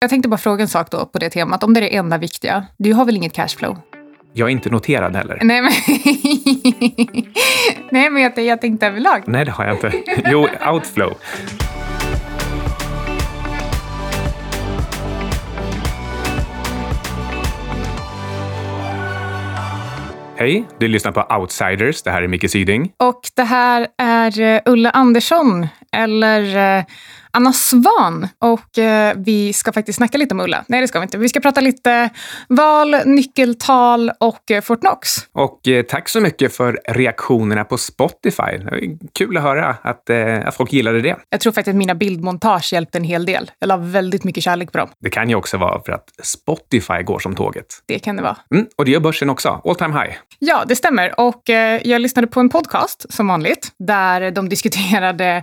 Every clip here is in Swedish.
Jag tänkte bara fråga en sak då på det temat. Om det är det enda viktiga. Du har väl inget cashflow? Jag är inte noterad heller. Nej, men, Nej, men jag, jag tänkte överlag. Nej, det har jag inte. Jo, outflow. Hej, du lyssnar på Outsiders. Det här är Micke Syding. Och det här är eh, Ulla Andersson, eller eh, Anna Svan. Och eh, vi ska faktiskt snacka lite om Ulla. Nej, det ska vi inte. Vi ska prata lite val, nyckeltal och eh, Fortnox. Och eh, tack så mycket för reaktionerna på Spotify. Kul att höra att, eh, att folk gillade det. Jag tror faktiskt att mina bildmontage hjälpte en hel del. Jag la väldigt mycket kärlek på dem. Det kan ju också vara för att Spotify går som tåget. Det kan det vara. Mm, och det gör börsen också. All time high. Ja, det stämmer. Och eh, jag lyssnade på en podcast, som vanligt, där de diskuterade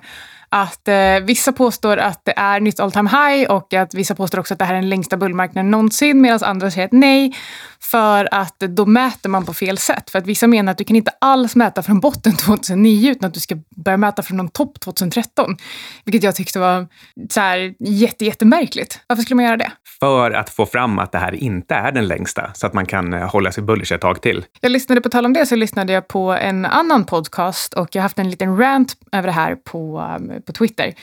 att eh, vissa påstår att det är nytt all time high och att vissa påstår också att det här är den längsta bullmarknaden någonsin medan andra säger att nej, för att då mäter man på fel sätt. För att vissa menar att du kan inte alls mäta från botten 2009 utan att du ska börja mäta från någon topp 2013. Vilket jag tyckte var så här jätte, jättemärkligt. Varför skulle man göra det? För att få fram att det här inte är den längsta så att man kan eh, hålla sig bullish ett tag till. Jag lyssnade på tal om det så lyssnade jag på en annan podcast och jag har haft en liten rant över det här på, um, på Twitter.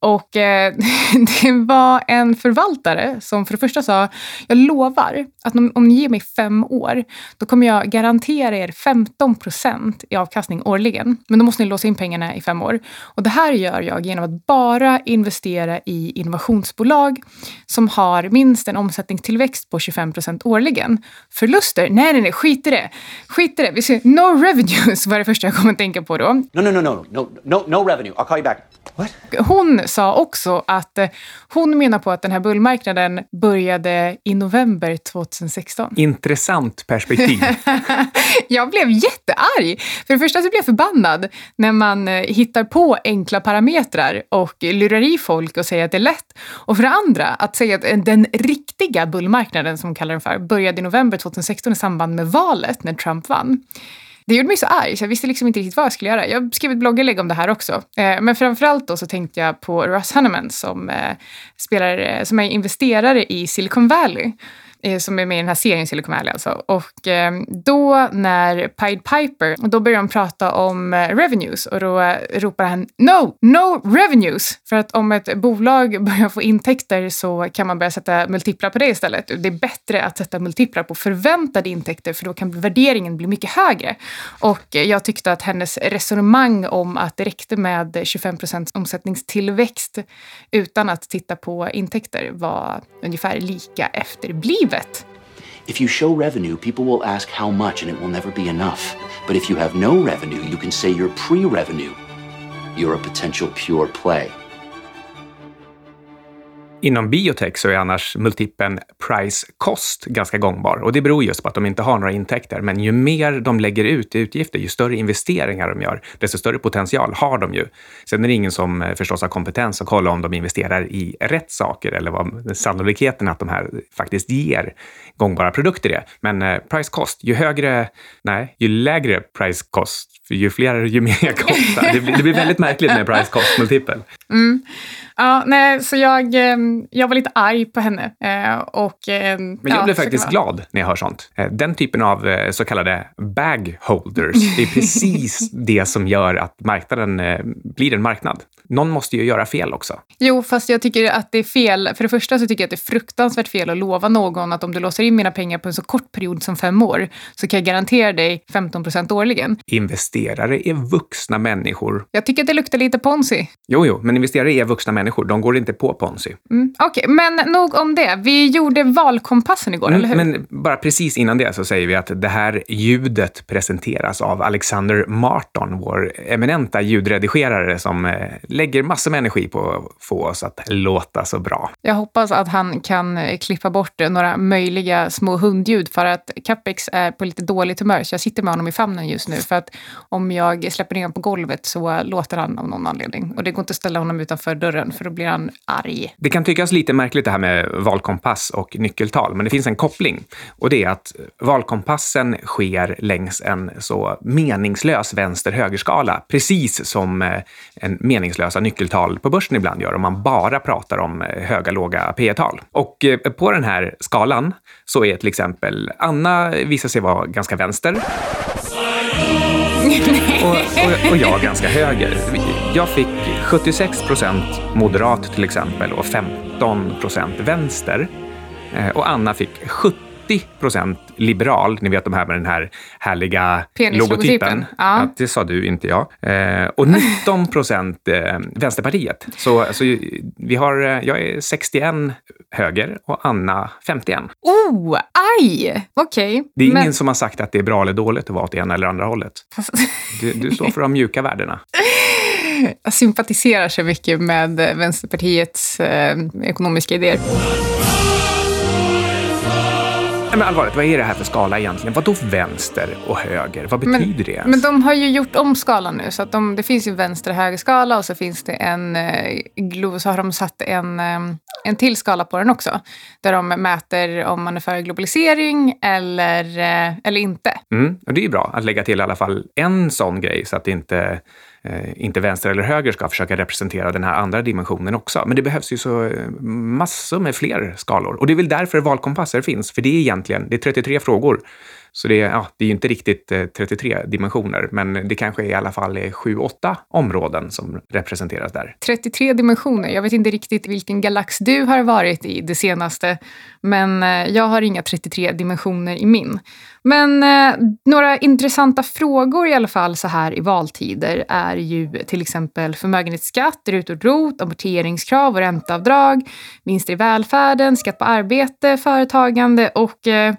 Och eh, det var en förvaltare som för det första sa, jag lovar att om, om ni ger mig fem år, då kommer jag garantera er 15 procent i avkastning årligen. Men då måste ni låsa in pengarna i fem år. Och det här gör jag genom att bara investera i innovationsbolag som har minst en omsättningstillväxt på 25 procent årligen. Förluster? Nej, nej, nej, skit i det. Skit i det. Vi ser, no revenues var det första jag kom att tänka på då. No, no, no, no, no, no, no revenue. I'll call you back. What? Hon sa också att eh, hon menar på att den här bullmarknaden började i november 2016. Intressant perspektiv. jag blev jättearg. För det första så blev jag förbannad när man eh, hittar på enkla parametrar och lurar i folk och säger att det är lätt. Och för det andra, att säga att den riktiga bullmarknaden, som man kallar den för, började i november 2016 i samband med valet när Trump vann. Det gjorde mig så arg, så jag visste liksom inte riktigt vad jag skulle göra. Jag skrev ett blogginlägg om det här också. Eh, men framförallt då så tänkte jag på Russ Hanneman som, eh, spelar, eh, som är investerare i Silicon Valley Eh, som är med i den här serien Silicon Valley alltså. Och eh, då när Pied Piper, då börjar de prata om eh, revenues och då ropar han no, no revenues. För att om ett bolag börjar få intäkter så kan man börja sätta multiplar på det istället. Det är bättre att sätta multiplar på förväntade intäkter för då kan värderingen bli mycket högre. Och jag tyckte att hennes resonemang om att det räckte med 25 procents omsättningstillväxt utan att titta på intäkter var ungefär lika efterblivet. If you show revenue, people will ask how much and it will never be enough. But if you have no revenue, you can say you're pre revenue. You're a potential pure play. Inom biotech så är annars multipeln price-cost ganska gångbar och det beror just på att de inte har några intäkter. Men ju mer de lägger ut i utgifter, ju större investeringar de gör, desto större potential har de ju. Sen är det ingen som eh, förstås har kompetens att kolla om de investerar i rätt saker eller vad sannolikheten att de här faktiskt ger gångbara produkter är. Men eh, price-cost, ju högre, nej, ju lägre price-cost, ju fler, ju mer jag kostar. Det blir, det blir väldigt märkligt med price-cost-multipel. Mm. Ja, nej, så jag, ehm, jag var lite arg på henne. eh, Och, ehm, Men jag ja, blir faktiskt vara. glad när jag hör sånt. Eh, Den typen av eh, så kallade bag holders, är precis det som gör att marknaden blir en marknad. Någon måste ju göra fel också. Jo, fast jag tycker att det är fel. För det första så tycker jag att det är fruktansvärt fel att lova någon att om du låser in mina pengar på en så kort period som fem år så kan jag garantera dig 15 procent årligen. Investerare är vuxna människor. Jag tycker att det luktar lite ponzi. Jo, jo, men investerare är vuxna människor. De går inte på ponzi. Mm, Okej, men nog om det. Vi gjorde valkompassen igår, eller hur? Mm, Men bara precis innan det så säger vi att det här ljudet presenteras av Alexander Marton, vår eminenta ljudredigerare som eh, lägger massor med energi på att få oss att låta så bra. Jag hoppas att han kan eh, klippa bort eh, några möjliga små hundljud för att Capex är på lite dåligt humör. Så jag sitter med honom i famnen just nu. För att om jag släpper ner honom på golvet så låter han av någon anledning. Och det går inte att ställa honom utanför dörren för då blir han arg. Det kan tyckas lite märkligt det här med valkompass och nyckeltal, men det finns en koppling. Och det är att valkompassen sker längs en så meningslös vänster-högerskala, precis som eh, en meningslös meningslösa nyckeltal på börsen ibland gör om man bara pratar om eh, höga, låga P tal Och eh, på den här skalan så är till exempel Anna visar sig vara ganska vänster. och, och, och jag ganska höger. Jag fick 76 procent moderat till exempel och 15 procent vänster. Eh, och Anna fick 70 procent liberal, ni vet de här med den här härliga logotypen. Ja. det sa du, inte jag. Eh, och 19 procent eh, Vänsterpartiet. Så alltså, vi har, jag är 61 höger och Anna 51. Oh, aj! Okej. Okay. Det är ingen Men... som har sagt att det är bra eller dåligt att vara åt ena eller andra hållet. Du, du står för de mjuka värdena. Jag sympatiserar så mycket med Vänsterpartiets eh, ekonomiska idéer. Men allvarligt, vad är det här för skala egentligen? Vad då vänster och höger? Vad betyder men, det ens? Men de har ju gjort om skalan nu. Så att de, det finns ju vänster och högerskala och så finns det en... Eh, så har de satt en, eh, en till skala på den också. Där de mäter om man är för globalisering eller, eh, eller inte. Mm, och det är ju bra att lägga till i alla fall en sån grej så att det inte Eh, inte vänster eller höger ska försöka representera den här andra dimensionen också. Men det behövs ju så eh, massor med fler skalor. Och det är väl därför valkompasser finns, för det är egentligen det är 33 frågor så det, ja, det är ju inte riktigt eh, 33 dimensioner, men det kanske i alla fall är 7-8 områden som representeras där. 33 dimensioner. Jag vet inte riktigt vilken galax du har varit i det senaste, men eh, jag har inga 33 dimensioner i min. Men eh, några intressanta frågor i alla fall så här i valtider är ju till exempel förmögenhetsskatt, RUT och ROT, amorteringskrav och ränteavdrag, vinster i välfärden, skatt på arbete, företagande och eh,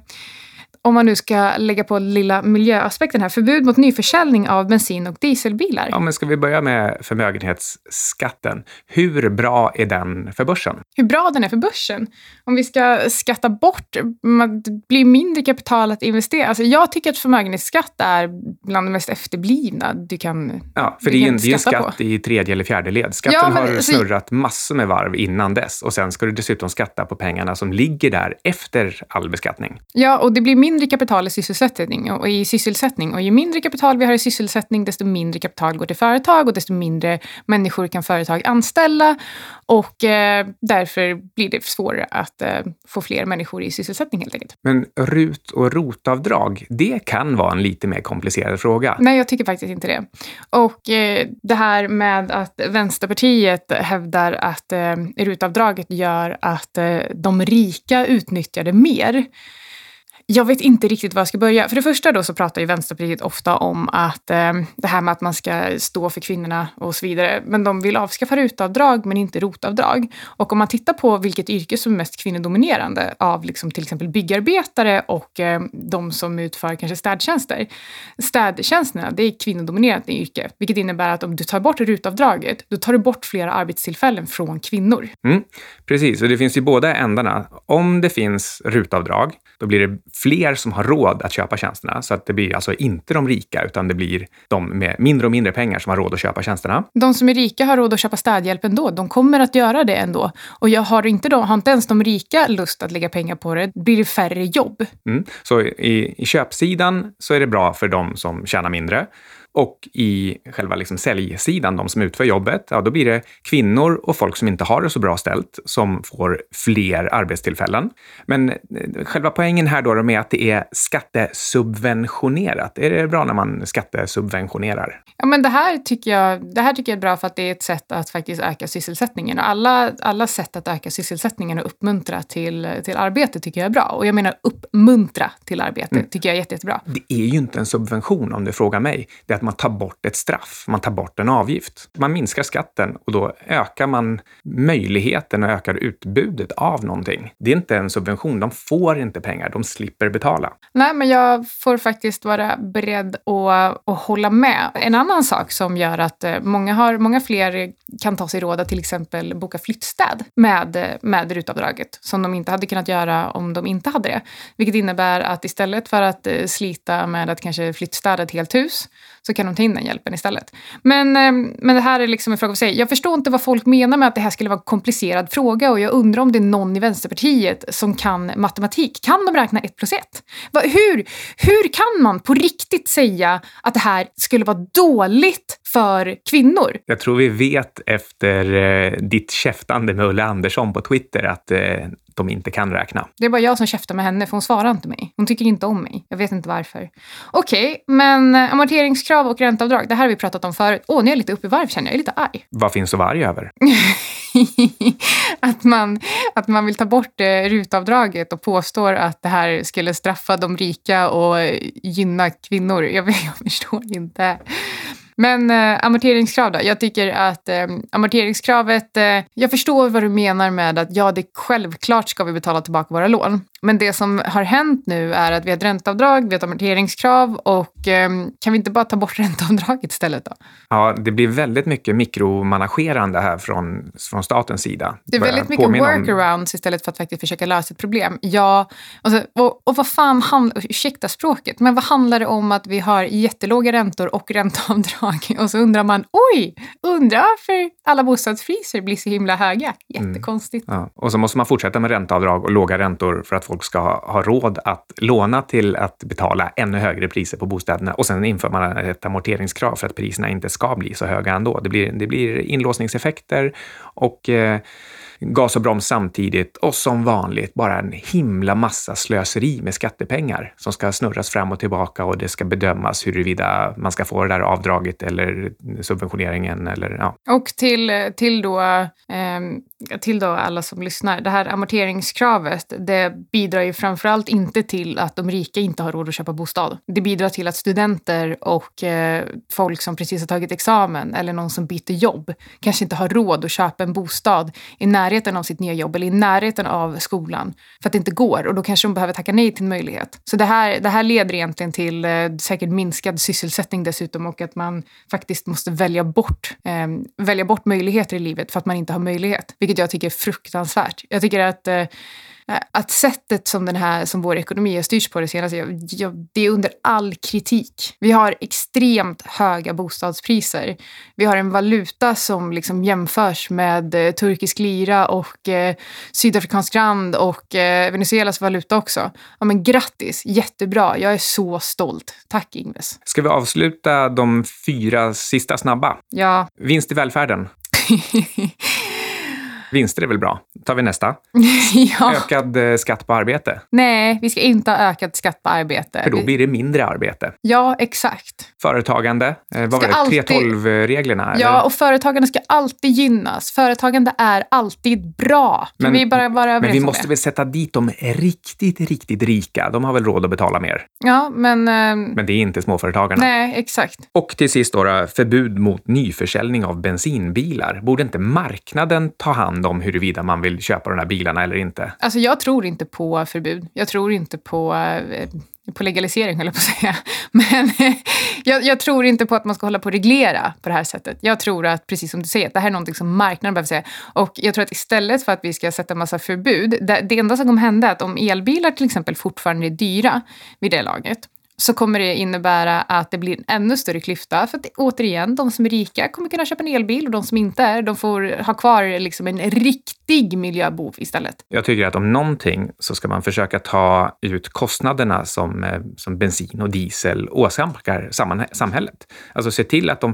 om man nu ska lägga på lilla miljöaspekten här, förbud mot nyförsäljning av bensin och dieselbilar. Ja, men ska vi börja med förmögenhetsskatten? Hur bra är den för börsen? Hur bra den är för börsen? Om vi ska skatta bort, det blir mindre kapital att investera. Alltså jag tycker att förmögenhetsskatt är bland det mest efterblivna du kan Ja, för det är, en, det är en skatt på. i tredje eller fjärde led. Skatten ja, men, har snurrat så... massor med varv innan dess och sen ska du dessutom skatta på pengarna som ligger där efter all beskattning. Ja, och det blir mindre mindre kapital i sysselsättning och i sysselsättning. Och ju mindre kapital vi har i sysselsättning, desto mindre kapital går till företag och desto mindre människor kan företag anställa. Och eh, därför blir det svårare att eh, få fler människor i sysselsättning helt enkelt. Men RUT och ROT-avdrag, det kan vara en lite mer komplicerad fråga. Nej, jag tycker faktiskt inte det. Och eh, det här med att Vänsterpartiet hävdar att eh, RUT-avdraget gör att eh, de rika utnyttjar det mer. Jag vet inte riktigt var jag ska börja. För det första då så pratar ju Vänsterpartiet ofta om att eh, det här med att man ska stå för kvinnorna och så vidare. Men de vill avskaffa rutavdrag men inte rotavdrag. Och om man tittar på vilket yrke som är mest kvinnodominerande av liksom till exempel byggarbetare och eh, de som utför kanske städtjänster. Städtjänsterna, det är kvinnodominerat yrke, vilket innebär att om du tar bort rutavdraget, då tar du bort flera arbetstillfällen från kvinnor. Mm, precis, och det finns ju båda ändarna. Om det finns rutavdrag, då blir det fler som har råd att köpa tjänsterna. Så att det blir alltså inte de rika, utan det blir de med mindre och mindre pengar som har råd att köpa tjänsterna. De som är rika har råd att köpa städhjälp ändå. De kommer att göra det ändå. Och jag har, inte då, har inte ens de rika lust att lägga pengar på det, blir det färre jobb. Mm. Så i, i köpsidan så är det bra för de som tjänar mindre. Och i själva liksom säljsidan, de som utför jobbet, ja, då blir det kvinnor och folk som inte har det så bra ställt som får fler arbetstillfällen. Men eh, själva poängen här då är att det är skattesubventionerat. Är det bra när man skattesubventionerar? Ja, men det här tycker jag, det här tycker jag är bra för att det är ett sätt att faktiskt öka sysselsättningen. Och alla, alla sätt att öka sysselsättningen och uppmuntra till, till arbete tycker jag är bra. Och jag menar uppmuntra till arbete mm. tycker jag är jätte, jättebra. Det är ju inte en subvention om du frågar mig. Det att man tar bort ett straff, man tar bort en avgift. Man minskar skatten och då ökar man möjligheten och ökar utbudet av någonting. Det är inte en subvention, de får inte pengar, de slipper betala. Nej, men jag får faktiskt vara beredd att, att hålla med. En annan sak som gör att eh, många, har, många fler kan ta sig råd att till exempel boka flyttstäd med, med rutavdraget som de inte hade kunnat göra om de inte hade det. Vilket innebär att istället för att eh, slita med att kanske flyttstäda ett helt hus så kan de ta in den hjälpen istället. Men, eh, men det här är liksom en fråga för sig. Jag förstår inte vad folk menar med att det här skulle vara en komplicerad fråga och jag undrar om det är någon i Vänsterpartiet som kan matematik. Kan de räkna 1 plus 1? Hur, hur kan man på riktigt säga att det här skulle vara dåligt för kvinnor. Jag tror vi vet efter eh, ditt käftande med Ulla Andersson på Twitter att eh, de inte kan räkna. Det är bara jag som käftar med henne, för hon svarar inte mig. Hon tycker inte om mig. Jag vet inte varför. Okej, okay, men amorteringskrav och ränteavdrag, det här har vi pratat om förut. Åh, oh, nu är jag lite uppe i varv känner jag. Jag är lite arg. Vad finns att vara arg över? att, man, att man vill ta bort eh, rutavdraget och påstår att det här skulle straffa de rika och gynna kvinnor. Jag, jag förstår inte. Men eh, amorteringskrav då? Jag tycker att eh, amorteringskravet, eh, jag förstår vad du menar med att ja, det självklart ska vi betala tillbaka våra lån. Men det som har hänt nu är att vi har ett ränteavdrag, vi har ett amorteringskrav och eh, kan vi inte bara ta bort ränteavdraget istället då? Ja, det blir väldigt mycket mikromanagerande här från, från statens sida. Det är väldigt mycket workarounds om... istället för att faktiskt försöka lösa ett problem. Ja, och, så, och, och vad fan handlar, ursäkta språket, men vad handlar det om att vi har jättelåga räntor och ränteavdrag? Och så undrar man, oj, undrar varför alla bostadspriser blir så himla höga. Jättekonstigt. Mm. Ja. Och så måste man fortsätta med ränteavdrag och låga räntor för att folk ska ha, ha råd att låna till att betala ännu högre priser på bostäderna. Och sen inför man ett amorteringskrav för att priserna inte ska bli så höga ändå. Det blir, det blir inlåsningseffekter och eh, gas och broms samtidigt och som vanligt bara en himla massa slöseri med skattepengar som ska snurras fram och tillbaka och det ska bedömas huruvida man ska få det där avdraget eller subventioneringen eller ja. Och till, till då eh, till då alla som lyssnar, det här amorteringskravet det bidrar ju framförallt inte till att de rika inte har råd att köpa bostad. Det bidrar till att studenter och eh, folk som precis har tagit examen eller någon som byter jobb kanske inte har råd att köpa en bostad i närheten av sitt nya jobb eller i närheten av skolan för att det inte går och då kanske de behöver tacka nej till en möjlighet. Så det här, det här leder egentligen till eh, säkert minskad sysselsättning dessutom och att man faktiskt måste välja bort, eh, välja bort möjligheter i livet för att man inte har möjlighet. Vilket jag tycker är fruktansvärt. Jag tycker att eh, att sättet som, den här, som vår ekonomi har styrts på det senaste, jag, jag, det är under all kritik. Vi har extremt höga bostadspriser. Vi har en valuta som liksom jämförs med eh, turkisk lira och eh, sydafrikansk rand och eh, Venezuelas valuta också. Ja, men grattis, jättebra. Jag är så stolt. Tack Ingves. Ska vi avsluta de fyra sista snabba? Ja. Vinst i välfärden. Vinster är väl bra. tar vi nästa. ja. Ökad eh, skatt på arbete. Nej, vi ska inte ha ökad skatt på arbete. För då blir det mindre arbete. Ja, exakt. Företagande. Eh, vad var det? Alltid... 3.12-reglerna? Ja, och företagande ska alltid gynnas. Företagande är alltid bra. Kan men, vi bara vara Men vi måste det? väl sätta dit de riktigt, riktigt rika. De har väl råd att betala mer? Ja, men... Eh... Men det är inte småföretagarna. Nej, exakt. Och till sist då, förbud mot nyförsäljning av bensinbilar. Borde inte marknaden ta hand hand om huruvida man vill köpa de här bilarna eller inte? Alltså jag tror inte på förbud. Jag tror inte på, eh, på legalisering, höll jag på att säga. Men eh, jag, jag, tror inte på att man ska hålla på och reglera på det här sättet. Jag tror att, precis som du säger, att det här är någonting som marknaden behöver säga. Och jag tror att istället för att vi ska sätta massa förbud, det, det enda som kommer hända är att om elbilar till exempel fortfarande är dyra vid det laget, så kommer det innebära att det blir en ännu större klyfta. För att återigen, de som är rika kommer kunna köpa en elbil och de som inte är, de får ha kvar liksom en riktig miljöbov istället. Jag tycker att om någonting så ska man försöka ta ut kostnaderna som, eh, som bensin och diesel åsamkar samhället. Alltså se till att de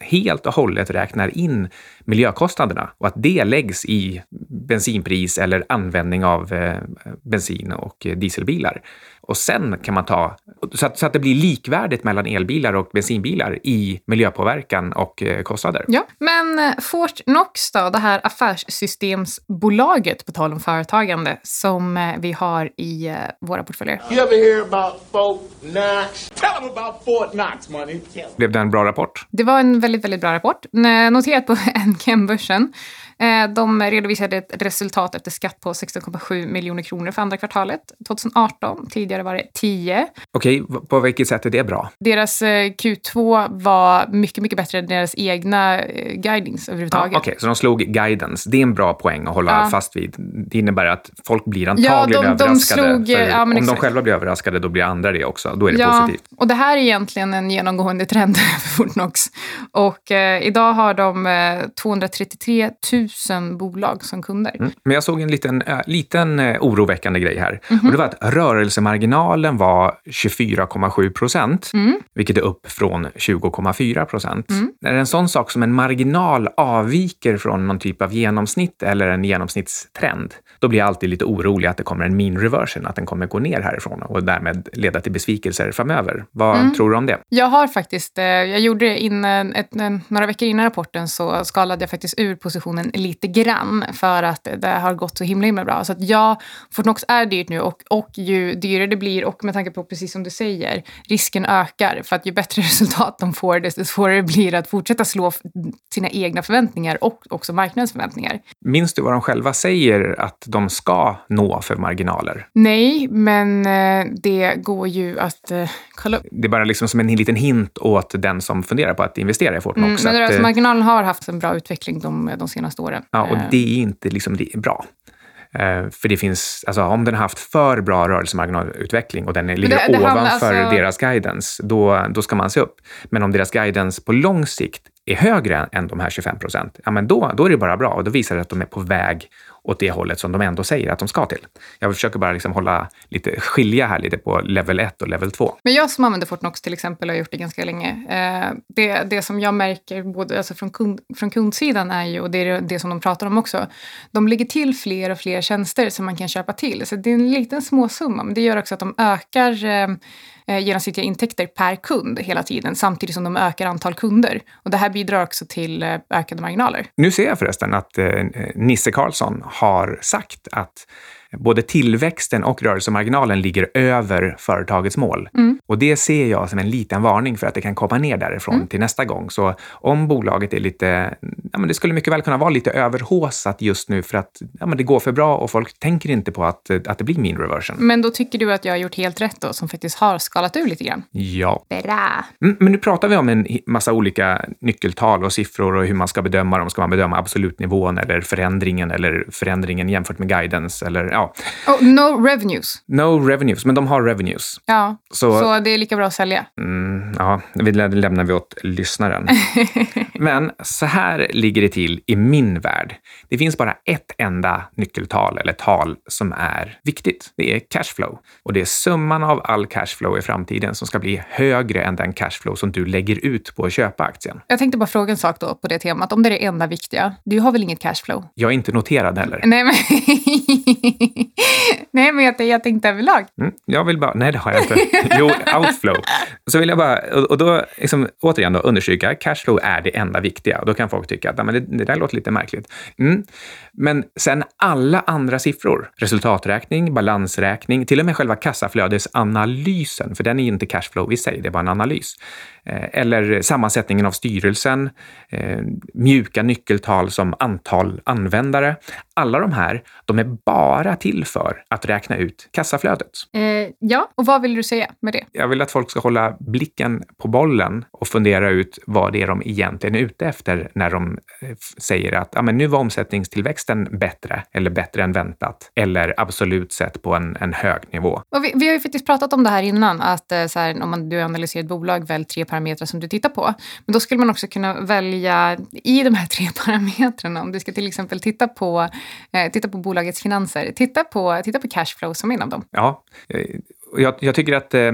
helt och hållet räknar in miljökostnaderna och att det läggs i bensinpris eller användning av eh, bensin och dieselbilar. Och sen kan man ta, så att, så att det blir likvärdigt mellan elbilar och bensinbilar i miljöpåverkan och eh, kostnader. Ja, men eh, Fortnox då, det här affärssystemsbolaget, på tal om företagande, som eh, vi har i våra portföljer. You ever hear about Fortnox? Tell them about Fortnox, money. Blev det en bra rapport? Det var en väldigt, väldigt bra rapport. Noterat på NKM-börsen. Eh, de redovisade ett resultat efter skatt på 16,7 miljoner kronor för andra kvartalet 2018. Tidigare var det 10. Okej, på vilket sätt är det bra? Deras eh, Q2 var mycket, mycket bättre än deras egna eh, guidance överhuvudtaget. Ja, Okej, okay. så de slog guidance. Det är en bra poäng att hålla ja. fast vid. Det innebär att folk blir antagligen ja, de, överraskade. De slog, ja, om exakt. de själva blir överraskade, då blir andra det också. Då är det ja, positivt. Och det här är egentligen en genomgående trend för Fortnox. Och eh, idag har de eh, 233 000 000 bolag som kunder. Mm. Men jag såg en liten, äh, liten äh, oroväckande grej här. Mm -hmm. Och det var att rörelsemarginalen var 24,7 procent, mm. vilket är upp från 20,4 procent. Mm. När en sån sak som en marginal avviker från någon typ av genomsnitt eller en genomsnittstrend, då blir jag alltid lite orolig att det kommer en mean reversion, att den kommer gå ner härifrån och därmed leda till besvikelser framöver. Vad mm. tror du om det? Jag har faktiskt, eh, jag gjorde innan, ett, några veckor innan rapporten så skalade jag faktiskt ur positionen lite grann för att det har gått så himla, himla bra. Så att ja, Fortnox är dyrt nu och, och ju dyrare det blir och med tanke på precis som du säger, risken ökar för att ju bättre resultat de får desto svårare blir det att fortsätta slå sina egna förväntningar och också marknadens förväntningar. Minns du vad de själva säger att de ska nå för marginaler? Nej, men eh, det går ju att eh, kolla upp. Det är bara liksom som en liten hint åt den som funderar på att investera i Fortnox. Mm, men att, marginalen har haft en bra utveckling de, de senaste åren. Ja, och det är inte liksom bra. Eh, för det finns, alltså om den har haft för bra rörelsemarginalutveckling och den ligger det, det ovanför alltså... deras guidance, då, då ska man se upp. Men om deras guidance på lång sikt är högre än de här 25 procent, ja men då, då är det bara bra och då visar det att de är på väg åt det hållet som de ändå säger att de ska till. Jag försöker bara liksom hålla lite, skilja här lite på level 1 och level 2. Men jag som använder Fortnox till exempel har gjort det ganska länge. Eh, det, det som jag märker både alltså från, kund, från kundsidan är ju, och det är det som de pratar om också, de lägger till fler och fler tjänster som man kan köpa till. Så det är en liten småsumma, men det gör också att de ökar eh, eh, genomsnittliga intäkter per kund hela tiden samtidigt som de ökar antal kunder. Och det här bidrar också till eh, ökade marginaler. Nu ser jag förresten att eh, Nisse Karlsson har sagt att både tillväxten och rörelsemarginalen ligger över företagets mål. Mm. Och det ser jag som en liten varning för att det kan komma ner därifrån mm. till nästa gång. Så om bolaget är lite, ja men det skulle mycket väl kunna vara lite överhåsat just nu för att ja men det går för bra och folk tänker inte på att, att det blir mean reversion. Men då tycker du att jag har gjort helt rätt då, som faktiskt har skalat ur lite grann? Ja. Bra. Mm, men nu pratar vi om en massa olika nyckeltal och siffror och hur man ska bedöma dem. Ska man bedöma absolutnivån eller förändringen eller förändringen jämfört med guidance eller ja, Oh, no revenues. No revenues, men de har revenues. Ja, så, så det är lika bra att sälja. Mm, ja, det lämnar vi åt lyssnaren. men så här ligger det till i min värld. Det finns bara ett enda nyckeltal eller tal som är viktigt. Det är cashflow. Och det är summan av all cashflow i framtiden som ska bli högre än den cashflow som du lägger ut på att köpa aktien. Jag tänkte bara fråga en sak då på det temat. Om det är det enda viktiga, du har väl inget cashflow? Jag är inte noterad heller. Nej, men nej, men jag, jag tänkte överlag. Mm, jag vill bara, nej det har jag inte. Jo, outflow. Så vill jag bara, och, då liksom, återigen då understryka, cashflow är det enda viktiga. Då kan folk tycka att men det, det där låter lite märkligt. Mm. Men sen alla andra siffror, resultaträkning, balansräkning, till och med själva kassaflödesanalysen, för den är inte cashflow i sig, det är bara en analys. Eh, eller sammansättningen av styrelsen, eh, mjuka nyckeltal som antal användare. Alla de här, de är bara till för att räkna ut kassaflödet. Eh, ja, och vad vill du säga med det? Jag vill att folk ska hålla blicken på bollen och fundera ut vad det är de egentligen är ute efter när de säger att ja, men nu var omsättningstillväxten bättre eller bättre än väntat eller absolut sett på en, en hög nivå. Vi, vi har ju faktiskt pratat om det här innan, att så här, om man, du analyserar ett bolag, välj tre parametrar som du tittar på. Men då skulle man också kunna välja i de här tre parametrarna, om du ska till exempel titta på, eh, titta på bolagets finanser, titta på, titta på cashflow som en av dem. Ja, eh, jag, jag, tycker att eh,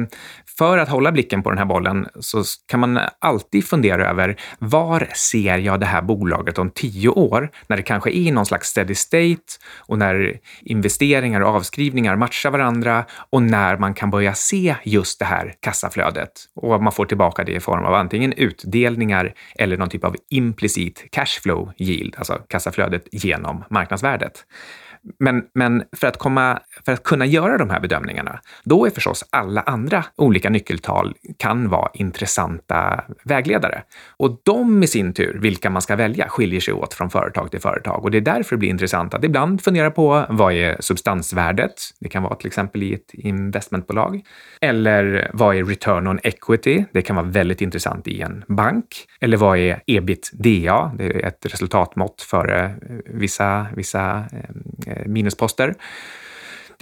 för att hålla blicken på den här bollen så kan man alltid fundera över var ser jag det här bolaget om tio år? När det kanske är någon slags steady state och när investeringar och avskrivningar matchar varandra och när man kan börja se just det här kassaflödet och man får tillbaka det i form av antingen utdelningar eller någon typ av implicit cashflow yield, alltså kassaflödet genom marknadsvärdet. Men, men för, att komma, för att kunna göra de här bedömningarna, då är förstås alla andra olika nyckeltal kan vara intressanta vägledare. Och de i sin tur, vilka man ska välja, skiljer sig åt från företag till företag. Och det är därför det blir intressant att ibland fundera på vad är substansvärdet? Det kan vara till exempel i ett investmentbolag. Eller vad är return on equity? Det kan vara väldigt intressant i en bank. Eller vad är ebitda? Det är ett resultatmått för vissa, vissa eh, minusposter.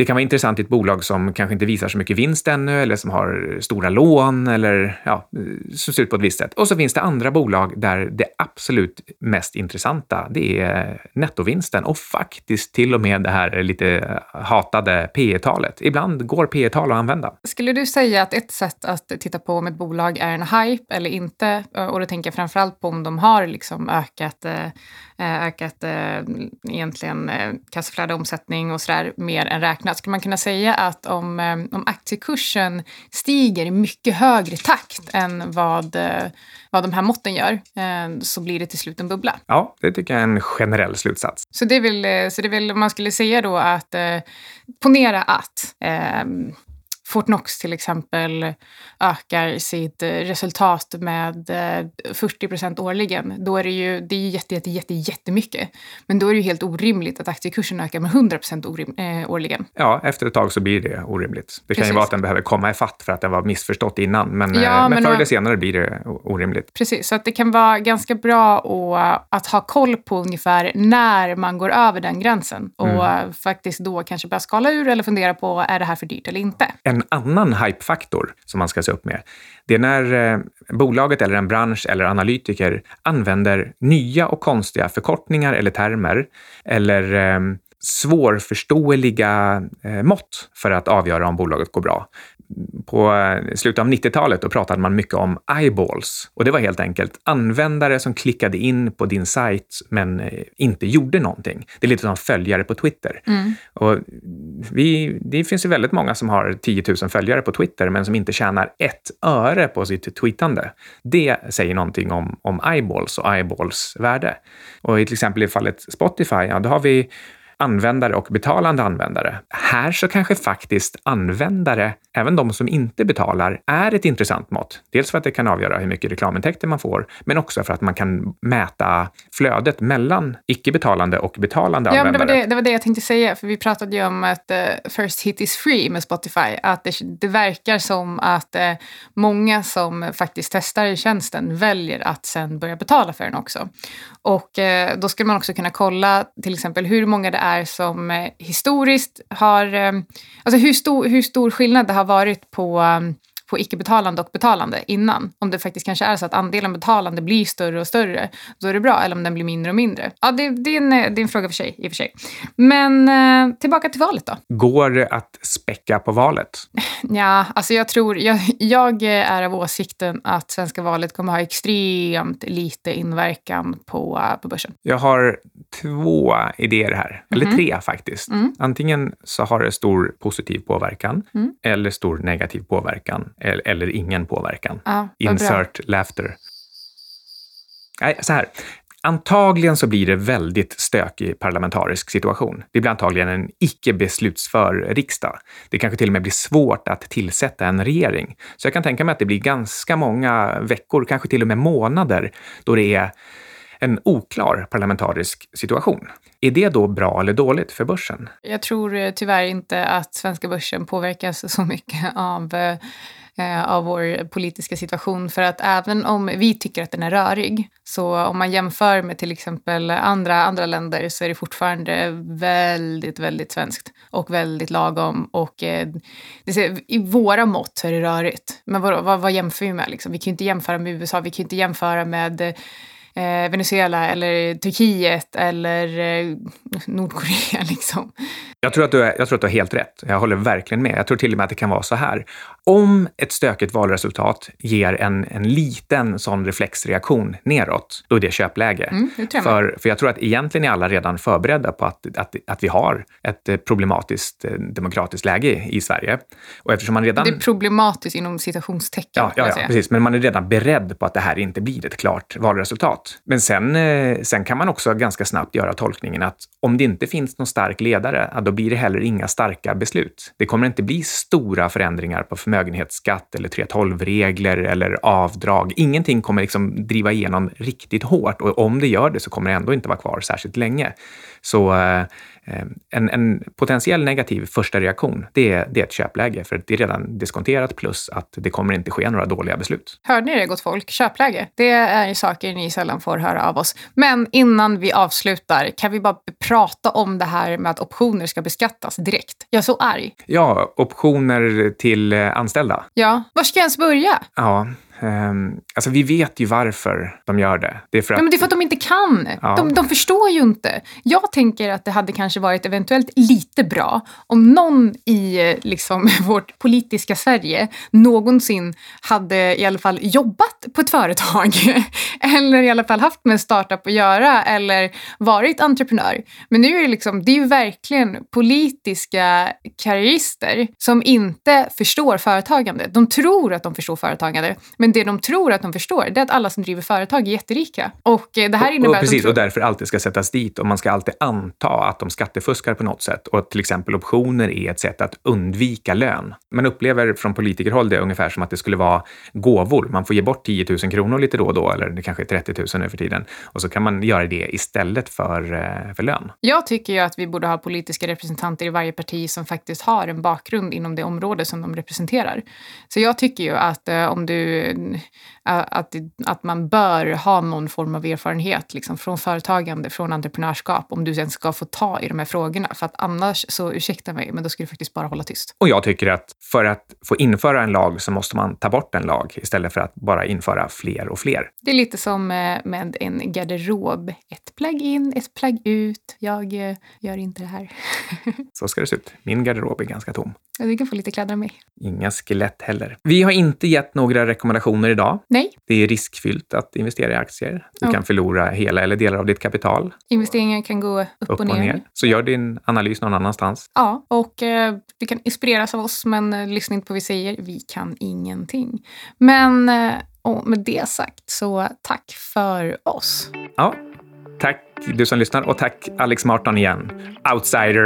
Det kan vara intressant i ett bolag som kanske inte visar så mycket vinst ännu eller som har stora lån eller ja, som ser ut på ett visst sätt. Och så finns det andra bolag där det absolut mest intressanta, det är nettovinsten och faktiskt till och med det här lite hatade P talet Ibland går P tal att använda. Skulle du säga att ett sätt att titta på om ett bolag är en hype eller inte, eh, och då tänker jag framförallt på om de har liksom ökat eh, eh, ökat egentligen kassaflöde, omsättning och sådär mer än räknat. Skulle man kunna säga att om, eh, om aktiekursen stiger i mycket högre takt än vad, eh, vad de här måtten gör eh, så blir det till slut en bubbla? Ja, det tycker jag är en generell slutsats. Så det är väl, så det är väl man skulle säga då att ponera att Fortnox till exempel ökar sitt resultat med 40 eh, procent årligen, då är det ju det är jätte, jätte, jätte, jättemycket. Men då är det ju helt orimligt att aktiekursen ökar med 100 procent eh, årligen. Ja, efter ett tag så blir det orimligt. Det Precis. kan ju vara att den behöver komma i fatt för att den var missförstått innan, men, ja, eh, men, men förr eller senare blir det orimligt. Precis, så att det kan vara ganska bra att, att ha koll på ungefär när man går över den gränsen och mm. faktiskt då kanske börja skala ur eller fundera på är det här för dyrt eller inte. En en annan hypefaktor som man ska se upp med, det är när eh, bolaget eller en bransch eller analytiker använder nya och konstiga förkortningar eller termer eller eh, svårförståeliga eh, mått för att avgöra om bolaget går bra på eh, slutet av 90-talet då pratade man mycket om eyeballs. Och det var helt enkelt användare som klickade in på din sajt men eh, inte gjorde någonting. Det är lite som följare på Twitter. Mm. Och vi, det finns ju väldigt många som har 10 000 följare på Twitter men som inte tjänar ett öre på sitt tweetande. Det säger någonting om, om eyeballs och eyeballs värde. Och till exempel i fallet Spotify, ja, då har vi användare och betalande användare. Här så kanske faktiskt användare, även de som inte betalar, är ett intressant mått. Dels för att det kan avgöra hur mycket reklamintäkter man får, men också för att man kan mäta flödet mellan icke-betalande och betalande ja, användare. Men det, var det, det var det jag tänkte säga, för vi pratade ju om att uh, first hit is free med Spotify. Att det, det verkar som att uh, många som faktiskt testar tjänsten väljer att sen börja betala för den också. Och uh, då skulle man också kunna kolla till exempel hur många det är är som eh, historiskt har... Eh, alltså hur stor, hur stor skillnad det har varit på um, på icke-betalande och betalande innan. Om det faktiskt kanske är så att andelen betalande blir större och större, då är det bra. Eller om den blir mindre och mindre. Ja, det, det, är, en, det är en fråga för sig, i och för sig. Men eh, tillbaka till valet då. Går det att späcka på valet? Ja, alltså jag tror... Jag, jag är av åsikten att svenska valet kommer ha extremt lite inverkan på, på börsen. Jag har två idéer här, eller mm. tre faktiskt. Mm. Antingen så har det stor positiv påverkan mm. eller stor negativ påverkan eller ingen påverkan. Ja, Insert bra. laughter. Nej, så här. Antagligen så blir det väldigt stökig parlamentarisk situation. Det blir antagligen en icke beslutsför riksdag. Det kanske till och med blir svårt att tillsätta en regering. Så jag kan tänka mig att det blir ganska många veckor, kanske till och med månader, då det är en oklar parlamentarisk situation. Är det då bra eller dåligt för börsen? Jag tror eh, tyvärr inte att svenska börsen påverkas så mycket av eh, Eh, av vår politiska situation. För att även om vi tycker att den är rörig, så om man jämför med till exempel andra, andra länder så är det fortfarande väldigt, väldigt svenskt och väldigt lagom. Och eh, I våra mått så är det rörigt. Men vad, vad, vad jämför vi med? Liksom? Vi kan ju inte jämföra med USA, vi kan ju inte jämföra med eh, Venezuela eller Turkiet eller eh, Nordkorea. Liksom. Jag tror, att du är, jag tror att du har helt rätt. Jag håller verkligen med. Jag tror till och med att det kan vara så här. Om ett stökigt valresultat ger en, en liten sån reflexreaktion neråt, då är det köpläge. Mm, det för, för jag tror att egentligen är alla redan förberedda på att, att, att vi har ett eh, problematiskt eh, demokratiskt läge i Sverige. Och eftersom man redan... Det är problematiskt inom citationstecken. Ja, ja, ja precis. Men man är redan beredd på att det här inte blir ett klart valresultat. Men sen, eh, sen kan man också ganska snabbt göra tolkningen att om det inte finns någon stark ledare, då blir det heller inga starka beslut. Det kommer inte bli stora förändringar på förmögenhetsskatt eller 3.12-regler eller avdrag. Ingenting kommer liksom driva igenom riktigt hårt och om det gör det så kommer det ändå inte vara kvar särskilt länge. Så eh, Eh, en, en, potentiell negativ första reaktion, det är, det är ett köpläge, för det är redan diskonterat plus att det kommer inte ske några dåliga beslut. Hörde ni det, gott folk? Köpläge. Det är saker ni sällan får höra av oss. Men innan vi avslutar, kan vi bara prata om det här med att optioner ska beskattas direkt? Jag är så arg. Ja, optioner till eh, anställda. Ja, var ska jag ens börja? Ja, Um, alltså vi vet ju varför de gör det. Det är för att, ja, men det är för att de inte kan. Ja. De, de, förstår ju inte. Jag tänker att det hade kanske varit eventuellt lite bra om någon i liksom, vårt politiska Sverige någonsin hade i alla fall jobbat på ett företag. eller i alla fall haft med startup att göra eller varit entreprenör. Men nu är det, liksom, det är ju verkligen politiska karriärister som inte förstår företagande. De tror att de förstår företagande, men men det de tror att de förstår, det är att alla som driver företag är jätterika. Och eh, det här innebär och, och precis, tror... och därför alltid ska sättas dit och man ska alltid anta att de skattefuskar på något sätt och att till exempel optioner är ett sätt att undvika lön. Man upplever från politikerhåll det ungefär som att det skulle vara gåvor. Man får ge bort 10 000 kronor lite då och då, eller det kanske är 30 000 nu för tiden. Och så kan man göra det istället för, eh, för lön. Jag tycker ju att vi borde ha politiska representanter i varje parti som faktiskt har en bakgrund inom det område som de representerar. Så jag tycker ju att eh, om du att, att man bör ha någon form av erfarenhet liksom, från företagande, från entreprenörskap om du ens ska få ta i de här frågorna. För att annars, så ursäkta mig, men då ska du faktiskt bara hålla tyst. Och jag tycker att för att få införa en lag så måste man ta bort en lag istället för att bara införa fler och fler. Det är lite som med en garderob. Ett plagg in, ett plagg ut. Jag gör inte det här. så ska det se ut. Min garderob är ganska tom. Du kan få lite kläder av mig. Inga skelett heller. Vi har inte gett några rekommendationer idag. Nej. Det är riskfyllt att investera i aktier. Du oh. kan förlora hela eller delar av ditt kapital. Investeringar kan gå upp, upp och, ner. och, ner. Så gör din analys någon annanstans. Ja, och eh, du kan inspireras av oss, men eh, lyssna inte på vad vi säger. Vi kan ingenting. Men eh, och med det sagt, så tack för oss. Ja, tack du som lyssnar och tack Alex Martin igen. Outsider!